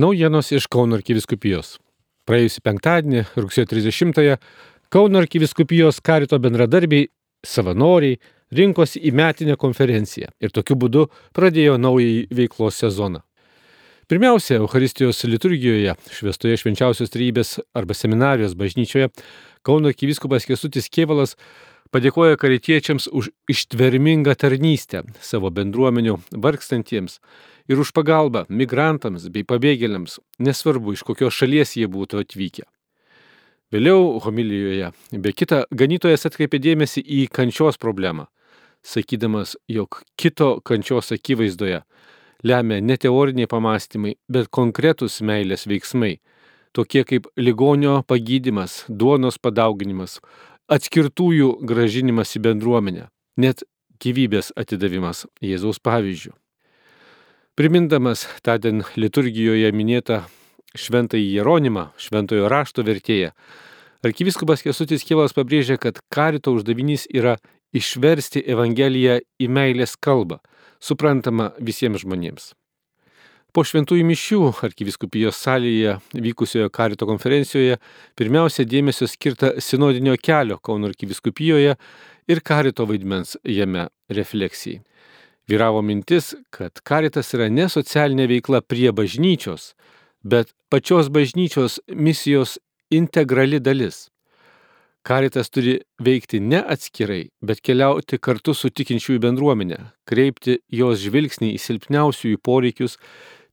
Naujienos iš Kauno arkiviskupijos. Praėjusį penktadienį, rugsėjo 30-ąją, Kauno arkiviskupijos karito bendradarbiai, savanoriai rinkosi į metinę konferenciją ir tokiu būdu pradėjo naująjį veiklos sezoną. Pirmiausia, Euharistijos liturgijoje, švestoje švenčiausios trybės arba seminarijos bažnyčioje, Kauno arkiviskupas Kesutis Kievalas padėkoja karitiečiams už ištvermingą tarnystę savo bendruomenių vargstantiems ir už pagalbą migrantams bei pabėgėliams, nesvarbu iš kokios šalies jie būtų atvykę. Vėliau homilijoje, be kita, ganytojas atkreipė dėmesį į kančios problemą, sakydamas, jog kito kančios akivaizdoje lemia ne teoriniai pamastymai, bet konkretus meilės veiksmai, tokie kaip ligonio pagydimas, duonos padauginimas, atskirtųjų gražinimas į bendruomenę, net gyvybės atidavimas Jėzaus pavyzdžių. Primindamas tądien liturgijoje minėtą šventąjį Jeronimą, šventojo rašto vertėją, arkiviskupas Kesutis Kielas pabrėžia, kad karito uždavinys yra išversti Evangeliją į meilės kalbą, suprantamą visiems žmonėms. Po šventųjų mišių arkiviskupijos salėje vykusioje karito konferencijoje pirmiausia dėmesio skirta sinodinio kelio Kauno arkiviskupijoje ir karito vaidmens jame refleksijai. Vyravo mintis, kad karitas yra ne socialinė veikla prie bažnyčios, bet pačios bažnyčios misijos integrali dalis. Karitas turi veikti ne atskirai, bet keliauti kartu su tikinčiųjų bendruomenė, kreipti jos žvilgsnį į silpniausiųjų poreikius,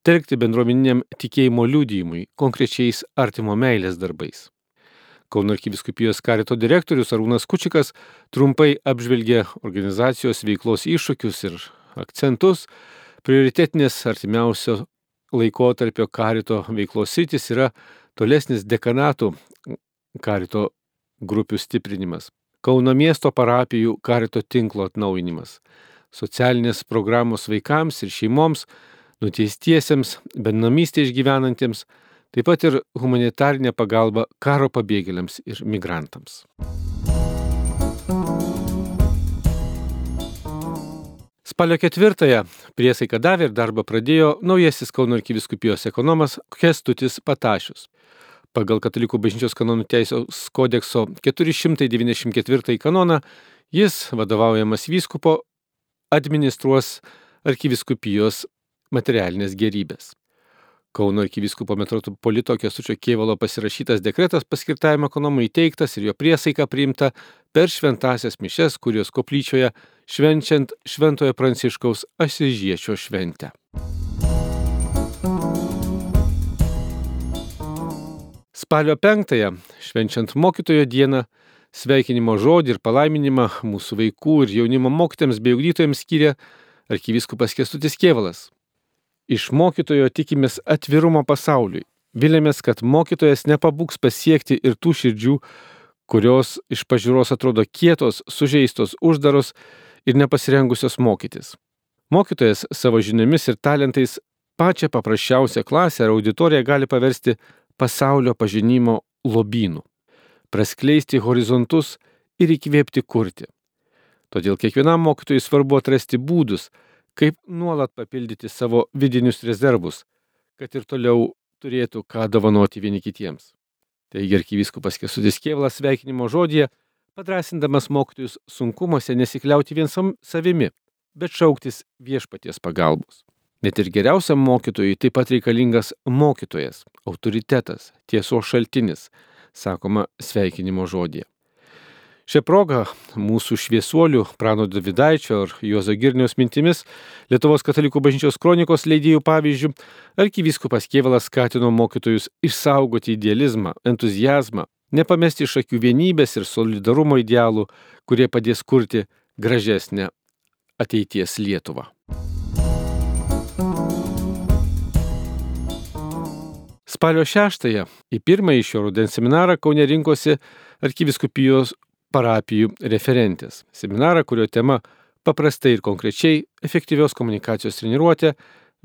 telkti bendruomeniniam tikėjimo liūdėjimui, konkrečiais artimo meilės darbais. Kauno arkiviskupijos karito direktorius Arūnas Kučikas trumpai apžvelgė organizacijos veiklos iššūkius ir akcentus, prioritetinės artimiausio laikotarpio karito veiklos sritis yra tolesnis dekanatų karito grupių stiprinimas, Kauno miesto parapijų karito tinklo atnaujinimas, socialinės programos vaikams ir šeimoms, nuteistiesiems, bendnamystė išgyvenantiems, taip pat ir humanitarinė pagalba karo pabėgėliams ir migrantams. Spalio ketvirtąją priesaiką davė ir darbą pradėjo naujasis Kauno arkiviskupijos ekonomas Kestutis Patašius. Pagal Katalikų bažnyčios kanonų teisės kodekso 494 kanoną jis, vadovaujamas vyskupo, administruos arkiviskupijos materialinės gerybės. Kauno arkiviskupo metropolito Kesučio Kievalo pasirašytas dekretas paskirtajam ekonomui įteiktas ir jo priesaika priimta per šventasias mišes, kurios koplyčioje švenčiant Šventojo Pranciškaus Asižiečio šventę. Spalio penktąją, švenčiant mokytojo dieną, sveikinimo žodį ir palaiminimą mūsų vaikų ir jaunimo mokytėms bei ugdytojams skiria arkivyskupas Kestutis Kievalas. Iš mokytojo tikimės atvirumo pasauliui. Vilėmės, kad mokytojas nepabūks pasiekti ir tų širdžių, kurios iš pažiūros atrodo kietos, sužeistos, uždaros ir nepasirengusios mokytis. Mokytojas savo žiniomis ir talentais pačią paprasčiausią klasę ar auditoriją gali paversti pasaulio pažinimo lobynų, praskleisti horizontus ir įkvėpti kurti. Todėl kiekvienam mokytojui svarbu atrasti būdus, kaip nuolat papildyti savo vidinius rezervus, kad ir toliau turėtų ką dovanoti vieni kitiems. Taigi arkivyskupas Kesudis Kievalas sveikinimo žodėje, padrasindamas mokytojus sunkumuose nesikliauti vien savimi, bet šauktis viešpaties pagalbos. Net ir geriausiam mokytojui taip pat reikalingas mokytojas, autoritetas, tiesos šaltinis, sakoma sveikinimo žodėje. Šią progą mūsų šviesuolių Prano Davidaičio ir Juozo Girniaus mintimis Lietuvos katalikų bažnyčios kronikos leidėjų pavyzdžių arkivyskupas Kievalas skatino mokytojus išsaugoti idealizmą, entuzijazmą, nepamesti iš akių vienybės ir solidarumo idealų, kurie padės kurti gražesnę ateities Lietuvą. Spalio 6-ąją į pirmąjį šio rudens seminarą Kaune rinkosi arkiviskupijos parapijų referentės. Seminarą, kurio tema paprastai ir konkrečiai efektyvios komunikacijos treniruotė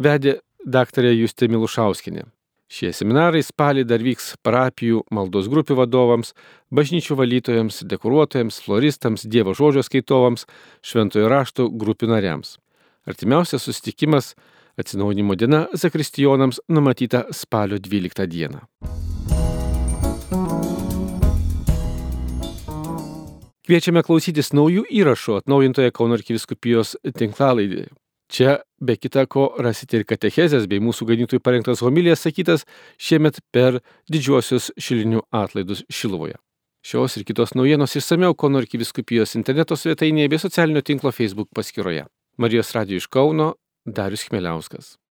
vedė daktarė Justė Milušauskinė. Šie seminarai spalį dar vyks parapijų maldos grupių vadovams, bažnyčių valytojams, dekoruotojams, floristams, Dievo žodžio skaitovams, šventojo rašto grupių nariams. Artimiausias susitikimas Atsinaujinimo diena zakristijonams numatyta spalio 12 dieną. Kviečiame klausytis naujų įrašų atnaujintoje Kauno arkiviskupijos tinklalaidėje. Čia be kita ko rasite ir katechezės bei mūsų ganytojų parengtas homilijas sakytas šiemet per didžiuosius šilinių atlaidus Šilovoje. Šios ir kitos naujienos išsameu Kauno arkiviskupijos interneto svetainėje bei socialinio tinklo Facebook paskyroje. Marijos radijo iš Kauno Darius Chmeliauskas.